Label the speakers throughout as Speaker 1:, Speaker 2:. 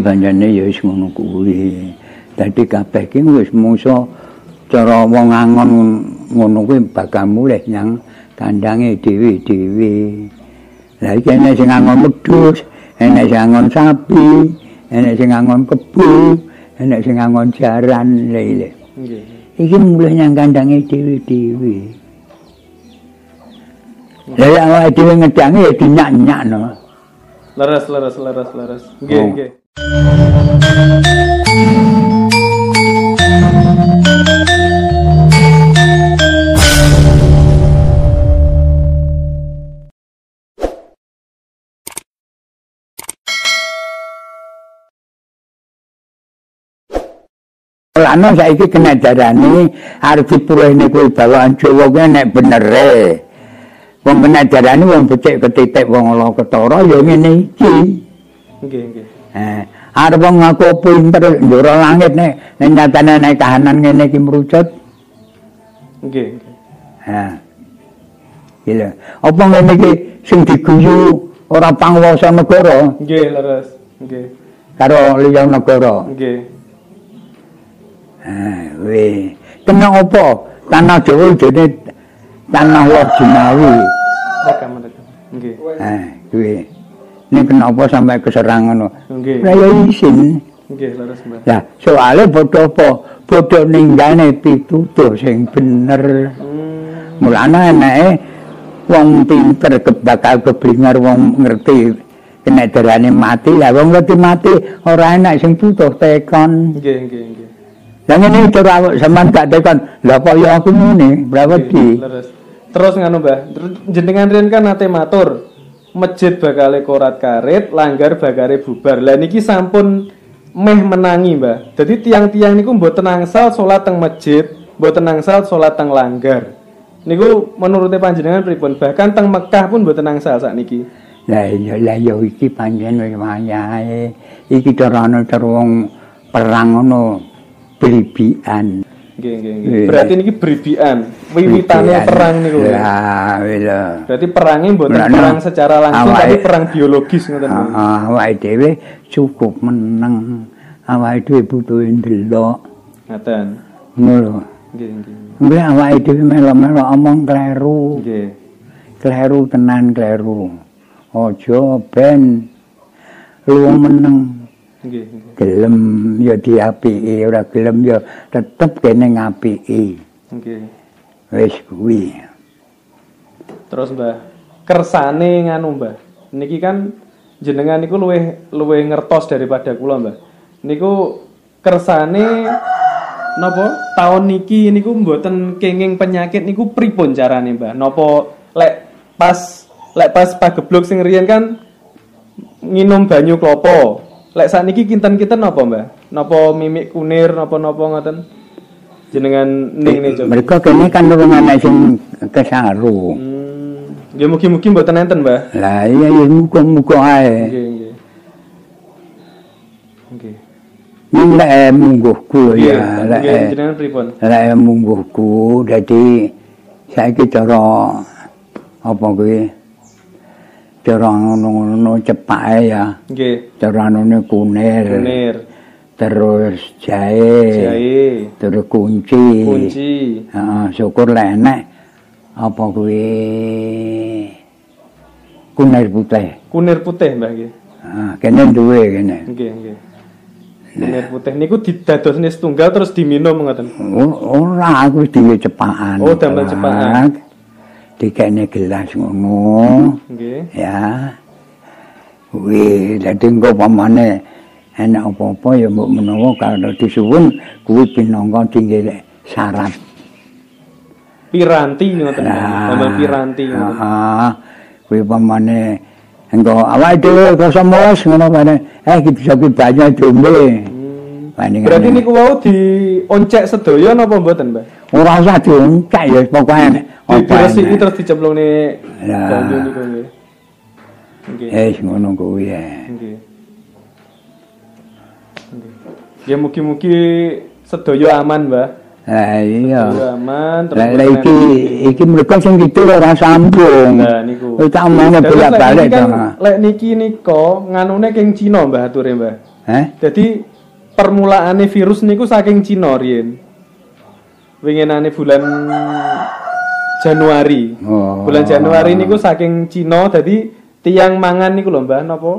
Speaker 1: pancene ya wis ngono kuwi. Dadi kabeh ki wis musa cara wong angon ngono kuwi bakal mulih nyang kandange dhewe-dhewe. Lah iki ana sing angon wedhus, ana sing angon sapi, ana sing angon kebu, ana sing angon jaran lele. Iki mulih nyang kandange dhewe-dhewe. Lah ya awake dhewe ngedange ya dinyak-nyakno.
Speaker 2: Leres, leres, leres, leres. Nggih,
Speaker 1: Oh.
Speaker 2: nggih.
Speaker 1: Lana saiki kena darani arep dipurehne kuwi bawaan Jawa kuwi nek bener e. Wong kena darani wong becik ketitik wong ala ketara ya ngene iki.
Speaker 2: Nggih, nggih.
Speaker 1: Eh, arep wong ngaku pinter njero langit nek nek nyatane nek kahanan ngene iki mrucut.
Speaker 2: Nggih, nggih.
Speaker 1: Ha. Gila. Apa ngene iki sing diguyu ora panguwasa negara
Speaker 2: Nggih, leres. Nggih.
Speaker 1: karo liya negara.
Speaker 2: Nggih.
Speaker 1: Ah, we. Kena apa? Tanah Jawa jene tanah Lor
Speaker 2: rekam. Nggih.
Speaker 1: Ah, kuwi. Nek kenapa sampai keserang ngono?
Speaker 2: Nggih.
Speaker 1: Lah ya isin.
Speaker 2: Nggih, leres, Mbah.
Speaker 1: Lah, soalnya bodho apa? Bodho ninggane pitutuh sing bener.
Speaker 2: Hmm.
Speaker 1: Mulane enake wong pinter ke- bakal keblinger wong ngerti kena darane mati. Lah wong ngerti mati ora enak sing butuh tekon.
Speaker 2: Nggih, nggih, nggih.
Speaker 1: Lah ngene cara awak sampean gak tekon. Lah kok ya aku ngene, berapa di?
Speaker 2: Leres. Terus nganu, Mbah. Jenengan riyen kan nate matur masjid bakale korat karet, langgar bakare bubar. Lah niki sampun meh menangi, Mbah. Jadi tiang-tiang niku mboten angsal salat teng masjid, mboten angsal salat teng langgar. Niku menurut panjenengan pripun? Bahkan teng Mekah pun mboten angsal sakniki.
Speaker 1: Lah iya lah ya iki pancen wis wayahe. Iki cara ana cara wong perang ngono bribian.
Speaker 2: Nggih, nggih, nggih.
Speaker 1: Iya.
Speaker 2: Berarti niki bribian, wiwitane perang niku.
Speaker 1: Lah wila.
Speaker 2: Berarti perangnya mboten
Speaker 1: Lah, no.
Speaker 2: perang secara langsung tapi perang biologis ngoten.
Speaker 1: Ah,
Speaker 2: Mbah.
Speaker 1: ah, awake dhewe cukup meneng. Awake dhewe butuh ndelok.
Speaker 2: Ngaten.
Speaker 1: Ngono lho.
Speaker 2: Nggih, nggih.
Speaker 1: Mbah awake dhewe melo-melo omong kleru.
Speaker 2: Nggih.
Speaker 1: Kleru tenan kleru. Aja ben luwung meneng.
Speaker 2: Nggih, nggih.
Speaker 1: gelem ya diapiki ora gelem ya tetep kene ngapiki
Speaker 2: Nggih.
Speaker 1: wis kuwi
Speaker 2: Terus Mbah, kersane nganu Mbah. Niki kan jenengan niku luwih luwih ngertos daripada kula Mbah. Niku kersane napa tahun niki niku mboten kenging penyakit niku pripun carane Mbah? Napa lek pas lek pas pageblok sing riyen kan nginum banyu klopo. Lek sakniki kinten-kinten napa Mbah? Napa mimik kunir napa-napa ngoten? Jenengan ning nih coba.
Speaker 1: mereka kene kan wong ana sing kesaru
Speaker 2: Hmm, nggih mugi-mugi mboten enten, Mbah.
Speaker 1: lah iya ya muga-muga ae
Speaker 2: Nggih, nggih. Nggih.
Speaker 1: ning lek mungguhku ya lek
Speaker 2: jenengan pripun?
Speaker 1: lek mungguhku dadi saiki cara apa kuwi cara ngono-ngono cepake ya
Speaker 2: Nggih.
Speaker 1: anune kunir
Speaker 2: Kunir,
Speaker 1: terus jahe
Speaker 2: jahe,
Speaker 1: terus kunci
Speaker 2: kunci.
Speaker 1: Heeh, syukur lek enek apa kuwi kunir putih.
Speaker 2: Kunir putih, Mbah nggih.
Speaker 1: Ah, kene duwe kene.
Speaker 2: Nggih, nggih. Kunir putih niku didadosne setunggal terus diminum ngoten.
Speaker 1: Oh, Ora aku wis diwe cepakan.
Speaker 2: Oh, damel cepakan.
Speaker 1: Dikene gelas ngono.
Speaker 2: Nggih.
Speaker 1: Ya. Kuwi dadi engko pamane enak apa-apa ya mbok menawa kalau disuwun kuwi pinangka tinggi syarat.
Speaker 2: Piranti ngoten.
Speaker 1: Nah,
Speaker 2: piranti ngoten.
Speaker 1: Heeh. Kuwi pamane engko awake dhewe rasa males ngono pane. Eh iki bisa ki banyak diombe.
Speaker 2: Hmm.
Speaker 1: Bandingan.
Speaker 2: Berarti niku wau dioncek sedaya napa mboten, Mbah?
Speaker 1: ora usah dioncek ya pokoke
Speaker 2: Di- Diresiki
Speaker 1: enak.
Speaker 2: terus dicemplungne
Speaker 1: Lah.
Speaker 2: banyu niku nggih. Nggih.
Speaker 1: Eh ngono kuwi ya.
Speaker 2: Nggih. Nggih. Ya mugi-mugi sedaya aman, Mbah.
Speaker 1: Lah iya.
Speaker 2: Sedaya aman
Speaker 1: lah
Speaker 2: mboten
Speaker 1: iki iki mereka sing gitu ora sambung.
Speaker 2: Nah niku.
Speaker 1: Wis tak bolak-balik
Speaker 2: kan
Speaker 1: to.
Speaker 2: lek niki nika nganune king Cina Mbah ature Mbah.
Speaker 1: Eh?
Speaker 2: Jadi permulaane virus niku saking Cina riyen. Winginane bulan Januari.
Speaker 1: Oh.
Speaker 2: Bulan Januari niku saking Cina dadi tiang mangan niku lho Mbah napa?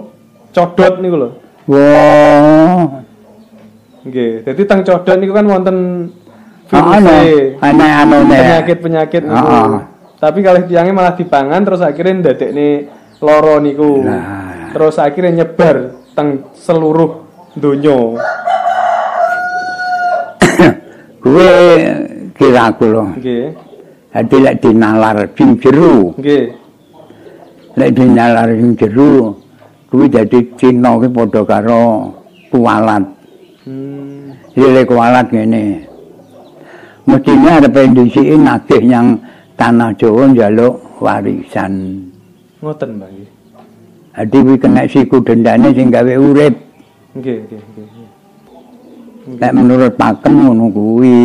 Speaker 2: Codot niku lho.
Speaker 1: Wah.
Speaker 2: Nggih, dadi teng codot niku kan wonten
Speaker 1: Ah,
Speaker 2: virus
Speaker 1: ana anone.
Speaker 2: penyakit-penyakit niku.
Speaker 1: Ah.
Speaker 2: Tapi kalih tiangnya malah dipangan terus akhirnya ndadekne loro niku.
Speaker 1: Nah.
Speaker 2: Terus akhirnya nyebar teng seluruh donya.
Speaker 1: Kuwi kira aku lho.
Speaker 2: Nggih.
Speaker 1: Dadi lek dinalar sing jero,
Speaker 2: Nggih.
Speaker 1: lek dinalar sing jero, kuwi dadi Cina kuwi padha karo kualat.
Speaker 2: Hmm.
Speaker 1: Lele kualat ngene. Mestinya ada pendisi nagih yang tanah Jawa njaluk warisan.
Speaker 2: Ngoten, Mbak.
Speaker 1: Dadi kuwi kena siku dendane sing gawe urip.
Speaker 2: Nggih, nggih, nggih.
Speaker 1: Lek menurut pakem ngono kuwi.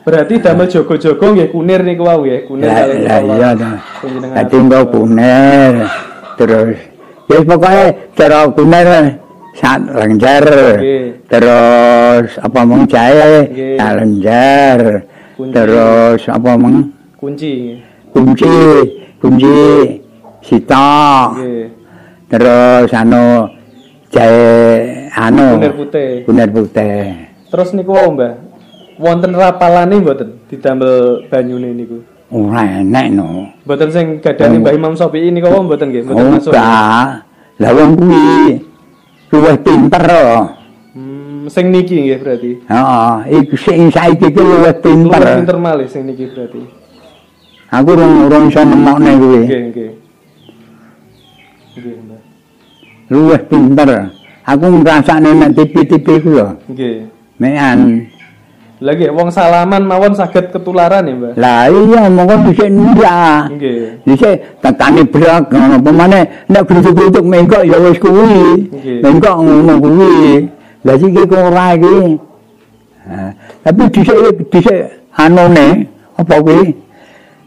Speaker 2: Berarti damel jogo-jogo nggih kunir niku wau nggih, kunir
Speaker 1: lah
Speaker 2: kula.
Speaker 1: iya Dadi engko kunir terus ya pokoke cara kunir sak lenjer. Terus apa jahe,
Speaker 2: Nggih.
Speaker 1: sak lenjer. Terus apa mong
Speaker 2: kunci.
Speaker 1: kunci, kunci sita. Terus anu jahe anu
Speaker 2: Kunir putih.
Speaker 1: kunir putih.
Speaker 2: Terus niku wau, Mbah. Wonten rapalane mboten didamel banyune niku.
Speaker 1: Ora enek no.
Speaker 2: Mboten sing gadane Mbah Imam Syafi'i niku wau mboten nggih, mboten masuk.
Speaker 1: Ora. Lah wong kuwi luwih pinter.
Speaker 2: Hmm, sing niki nggih berarti.
Speaker 1: Heeh, iku sing saiki ki luwih
Speaker 2: Luwih
Speaker 1: pinter.
Speaker 2: pinter malih sing niki berarti.
Speaker 1: Aku urung urung iso nemokne kuwi.
Speaker 2: Nggih, nggih. Nggih, Mbah.
Speaker 1: Luwih pinter. Aku ngrasakne nek TV-TV ku lho.
Speaker 2: Nggih.
Speaker 1: Mekan.
Speaker 2: Lagi wong salaman mawon saged ketularan ya, Mbah.
Speaker 1: Lah iya monggo dhisik ndak.
Speaker 2: Nggih.
Speaker 1: Dhisik tekani brak ngono apa maneh nek grutuk-grutuk mengkok ya wis kuwi.
Speaker 2: Nggih.
Speaker 1: Mengkok ngono kuwi. Lah iki kok ora iki. Tapi dhisik dhisik anone apa kuwi?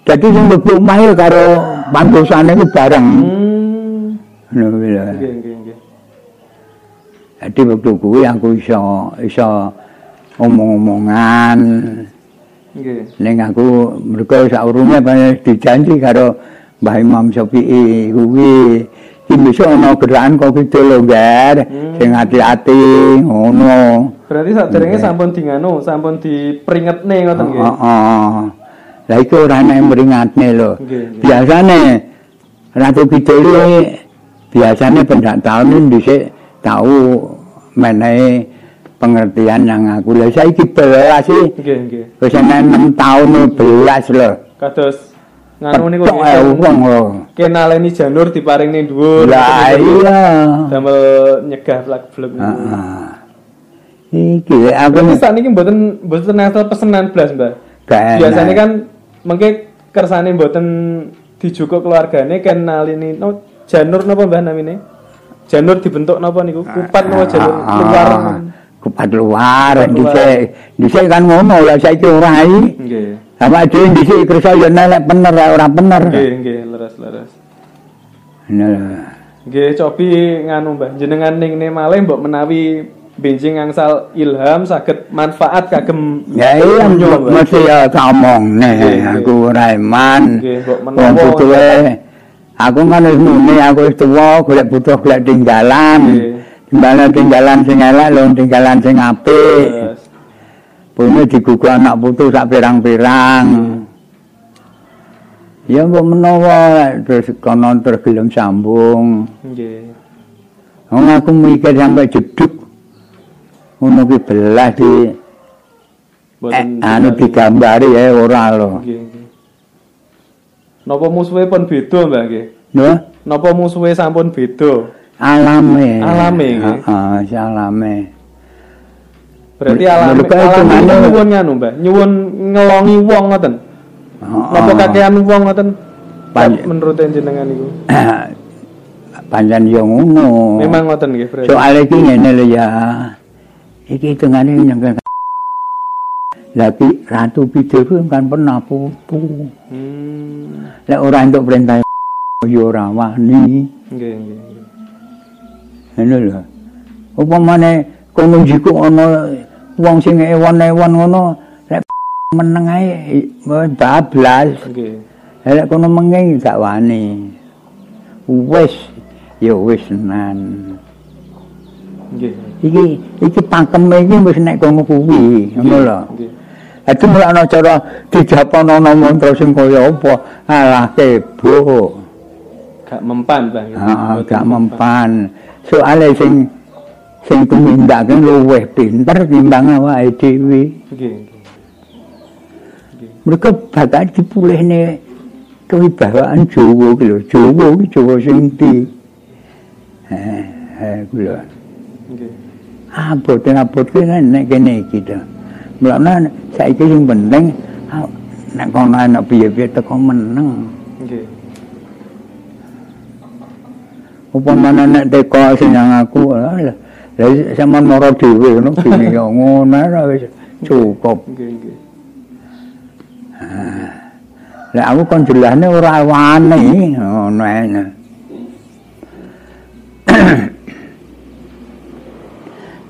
Speaker 1: Dadi sing mlebu omah karo pantosane ku bareng.
Speaker 2: Hmm.
Speaker 1: Ngono kuwi lho.
Speaker 2: Nggih, nggih, nggih.
Speaker 1: Dadi wektu kuwi aku iso iso omong-omongan
Speaker 2: Nggih.
Speaker 1: ning aku mergo saurunge pancen dijanji karo Mbah Imam Syafi'i kuwi iki besok ana gerakan kok kidul lho, Gar.
Speaker 2: Hmm.
Speaker 1: Sing ati-ati ngono.
Speaker 2: Berarti saderenge sampun di nganu, sampun diperingetne ngoten nggih.
Speaker 1: Heeh. Lah iku ora enek meringatne lho. Biasane Ratu Kidul biasane pendak taun dhisik tahu menehi pengertian yang aku. Lah saiki belas sih
Speaker 2: Nggih, nggih.
Speaker 1: wis enek 6 taun belas lho.
Speaker 2: Kados nganu niku
Speaker 1: wong lho.
Speaker 2: kenaleni janur diparingne dhuwur.
Speaker 1: Lah iya.
Speaker 2: Damel nyegah flak-flak niku.
Speaker 1: Heeh. Iki aku
Speaker 2: mboten mboten asal pesenan blas, Mbak. Biasanya kan mengke kersane mboten dijugo keluargane kenalini no, janur napa Mbah namine? Janur dibentuk napa niku? Kupat napa janur
Speaker 1: Ah,
Speaker 2: luar?
Speaker 1: Kupat luar,
Speaker 2: Kupat luar.
Speaker 1: dhisik. Dhisik kan ngono lah saiki ora iki.
Speaker 2: Nggih.
Speaker 1: Sama dhewe dhisik kersa yo nelek bener ora bener.
Speaker 2: Nggih, nggih, leres-leres.
Speaker 1: Nah,
Speaker 2: Nggih, cobi nganu Mbah, jenengan ning ne malih mbok menawi benjing angsal ilham saged manfaat kagem
Speaker 1: Ya iya mesti ya ngomong nih, aku ora iman. Wong aku kan wis muni aku wis tuwa golek butuh golek tinggalan.
Speaker 2: Nggih.
Speaker 1: Tinggalan tinggalan sing elek lho tinggalan sing apik. Punya digugu anak putu sak pirang-pirang. Ya mbok menawa terus kono terus gelem sambung.
Speaker 2: Nggih.
Speaker 1: Wong aku mikir sampai jeduk. Ngono ki belas di eh, anu digambari ya ora lho.
Speaker 2: Nggih, nggih. Napa musuhe pun beda, Mbak nggih? Napa musuhe sampun beda?
Speaker 1: Alame.
Speaker 2: Alame.
Speaker 1: Heeh, si alame.
Speaker 2: Berarti
Speaker 1: Mer-
Speaker 2: alami
Speaker 1: mereka mana-
Speaker 2: itu nyuwun nganu, Mbak. Nyuwun ngelongi wong ngoten. Napa
Speaker 1: Heeh.
Speaker 2: kakean wong ngoten? Menurut jenengan niku.
Speaker 1: Pancen yo ngono.
Speaker 2: Memang ngoten nggih, berarti.
Speaker 1: Soal iki ngene lho ya. Iki tengane nyengkel Lagi Ratu Bidul kan pernah putu.
Speaker 2: Hmm.
Speaker 1: Lek ora entuk perintah yo ora wani.
Speaker 2: Nggih, nggih.
Speaker 1: Ngono lho. Upamane kono jiku ana wong sing ewon-ewon ngono lek meneng ae bablas.
Speaker 2: Nggih.
Speaker 1: Lek kono menging gak wani. Wis ya wis nan.
Speaker 2: Nggih.
Speaker 1: Iki iki pangkeme iki wis nek kono kuwi, ngono lho.
Speaker 2: Nggih.
Speaker 1: Itu mulai ana cara dijapan ana mantra sing kaya apa? Alah kebo.
Speaker 2: Gak mempan, Bang.
Speaker 1: Heeh, gak mempan. Soale sing sing tumindake luwih pinter timbang awake dhewe.
Speaker 2: Nggih.
Speaker 1: Mereka bakal dipulihne kewibawaan Jawa iki lho. Jawa iki Jawa sing ndi? Eh, eh kuwi lho.
Speaker 2: Nggih.
Speaker 1: Abot-abot ki nek kene iki to. Mulane saiki sing penting nek kono ana piye-piye teko meneng.
Speaker 2: Nggih.
Speaker 1: Upamane nek teko sing nang aku lah lah sampean mara dhewe ngono gini ya ngono ae wis cukup.
Speaker 2: Nggih.
Speaker 1: Lah aku kon jelahne ora wani ngono ae.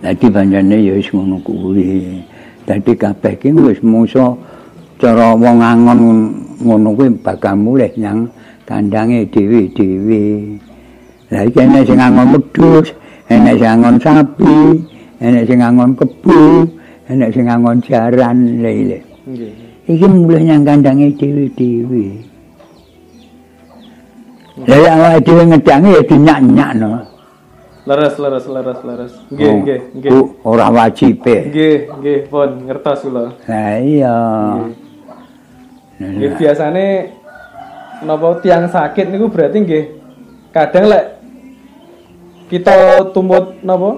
Speaker 1: Dadi panjane ya wis ngono kuwi. Dadi kabeh ki wis musa cara wong angon ngono kuwi bakal mulih nyang kandange dhewe-dhewe. Lah iki ana sing angon wedhus, ana sing angon sapi, ana sing angon kebu, ana sing angon jaran lha
Speaker 2: Nggih.
Speaker 1: Iki mulih nyang kandange dhewe-dhewe. Lah ya awake dhewe ngedange ya dinyak-nyakno.
Speaker 2: Leres, leres, leres, leres. Nggih,
Speaker 1: Oh,
Speaker 2: nggih, nggih.
Speaker 1: Ora wajib. e.
Speaker 2: Nggih, nggih, pun ngertos kula.
Speaker 1: Lah iya.
Speaker 2: Nggih, biasane napa tiang sakit niku berarti nggih kadang lek kita tumut napa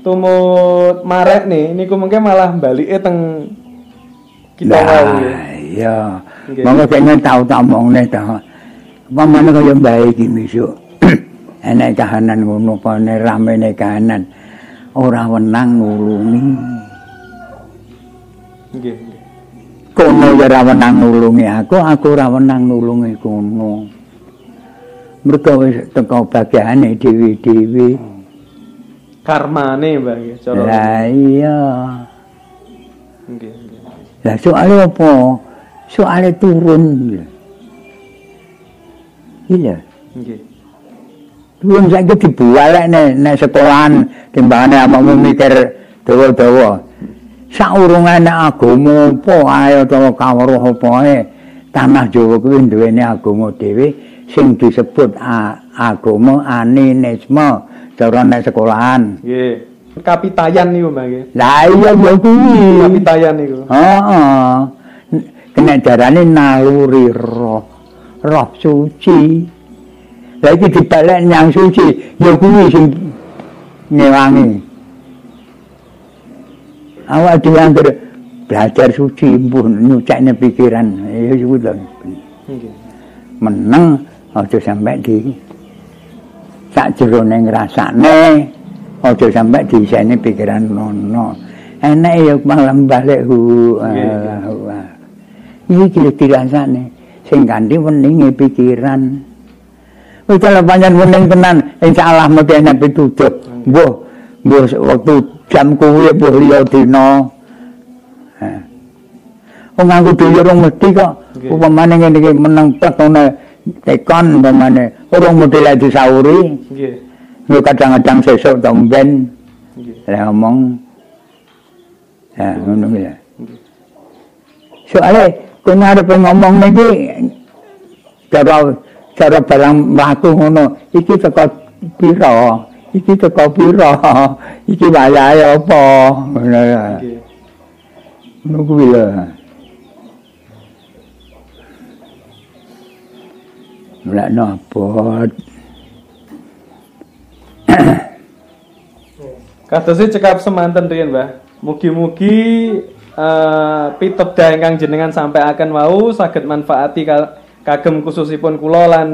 Speaker 2: tumut marek nih niku mungkin malah balike teng kita.
Speaker 1: Lah iya. Monggo pengen tau tak omongne ta. Pamane kaya bae iki besok. Enek kahanan ngono pone ramene kahanan. Ora wenang nulungi.
Speaker 2: Nggih, nggih.
Speaker 1: Kono ya ora wenang nulungi aku, aku ora wenang nulungi kono. Mergo wis teko bagiane dewi-dewi.
Speaker 2: Karmane nggih cara.
Speaker 1: Lah iya.
Speaker 2: Nggih, nggih.
Speaker 1: Lah soalnya apa? Soalnya turun. Iya.
Speaker 2: Nggih.
Speaker 1: Turun saiki dibualek nek nek sekolahan timbangane apa mikir dawa-dawa. Saurungane agama apa ae utawa kawruh apa ae tanah Jawa kuwi duweni agama dhewe sing disebut a- agama animisme cara nek sekolahan.
Speaker 2: Nggih. Kapitayan niku Mbah nggih.
Speaker 1: Lah iya ya kuwi.
Speaker 2: Kapitayan niku.
Speaker 1: Heeh. Kena darane naluri roh. Roh suci. Lah iki dibalik nyang suci, ya kuwi sing ngewangi. Awak dhewe anggere belajar suci pun nyucakne pikiran. Ya kuwi lho.
Speaker 2: Nggih.
Speaker 1: Meneng aja sampai di sak jerone ngrasakne. Aja sampai disene pikiran nono. Enak ya malam balik hu.
Speaker 2: Nggih.
Speaker 1: Allah. Iki lho dirasane sing ganti weninge pikiran. Wis kalau panjang wening tenan, insyaallah mesti enak pituduh. Mbuh, mbuh waktu jam kuwi mbuh liya dina. Heh. Wong nganggo dhewe urung mesti kok. Upamane ngene iki meneng tek ngene tekon umpamane urung lek disauri.
Speaker 2: Nggih.
Speaker 1: Yo kadang-kadang sesuk to mben
Speaker 2: Nggih.
Speaker 1: ngomong. Ya, ngono ya. Soale kono arep ngomong niki cara cara barang mlaku ngono, iki teko pira? Iki teko pira? Iki wayahe apa? Ngono ya.
Speaker 2: Nggih.
Speaker 1: Ngono kuwi lho. Mulak nabot.
Speaker 2: Kadosé cekap semanten riyen, Mbah. Mugi-mugi eh pitebda ingkang jenengan sampai akan wau saged manfaati ka- kagem khususipun kula lan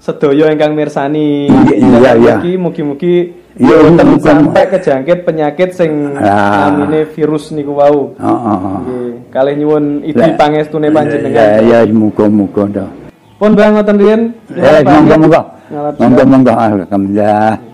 Speaker 2: sedaya ingkang mirsani.
Speaker 1: Iya, iya.
Speaker 2: Mugi mugi-mugi
Speaker 1: Iya, mugi-mugi.
Speaker 2: sampai kejangkit penyakit sing
Speaker 1: Ah.
Speaker 2: namine virus niku wau.
Speaker 1: Heeh.
Speaker 2: Nggih, kalih nyuwun idi pangestune
Speaker 1: Ya
Speaker 2: panjenengan.
Speaker 1: ya muga-muga to.
Speaker 2: Pun Mbah ngoten riyen.
Speaker 1: Eh monggo-monggo.
Speaker 2: Ngalat
Speaker 1: Monggo-monggo alhamdulillah.